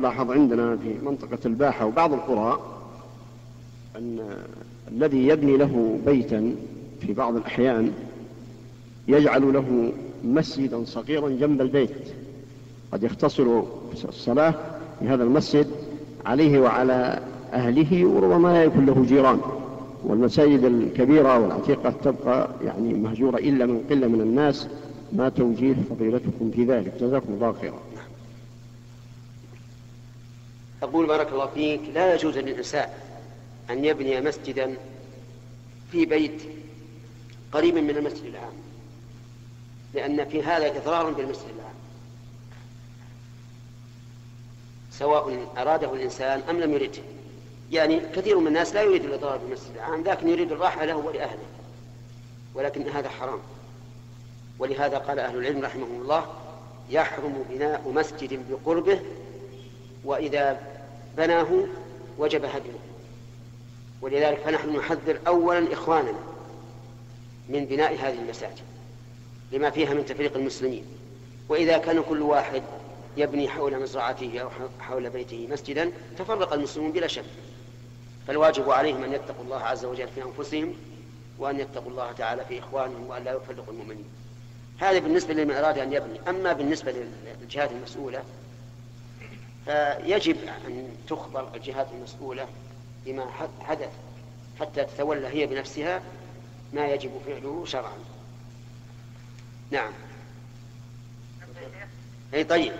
يلاحظ عندنا في منطقة الباحة وبعض القرى أن الذي يبني له بيتا في بعض الأحيان يجعل له مسجدا صغيرا جنب البيت. قد يختصر الصلاة في هذا المسجد عليه وعلى أهله وربما لا يكون له جيران. والمساجد الكبيرة والعتيقة تبقى يعني مهجورة إلا من قلة من الناس. ما توجيه فضيلتكم في ذلك. جزاكم الله خيرا. أقول بارك الله فيك لا يجوز للإنسان أن يبني مسجدا في بيت قريب من المسجد العام لأن في هذا إضرار بالمسجد العام. سواء أراده الإنسان أم لم يرده. يعني كثير من الناس لا يريد الإضرار بالمسجد العام لكن يريد الراحة له ولأهله. ولكن هذا حرام. ولهذا قال أهل العلم رحمهم الله يحرم بناء مسجد بقربه وإذا بناه وجب هدمه ولذلك فنحن نحذر أولا إخواننا من بناء هذه المساجد لما فيها من تفريق المسلمين. وإذا كان كل واحد يبني حول مزرعته أو حول بيته مسجدا تفرق المسلمون بلا شك. فالواجب عليهم أن يتقوا الله عز وجل في أنفسهم وأن يتقوا الله تعالى في إخوانهم وأن لا يفرقوا المؤمنين. هذا بالنسبة لمن أراد أن يبني. أما بالنسبة للجهات المسؤولة فيجب أن تخبر الجهات المسؤولة بما حدث حتى تتولى هي بنفسها ما يجب فعله شرعا. نعم. اي طيب.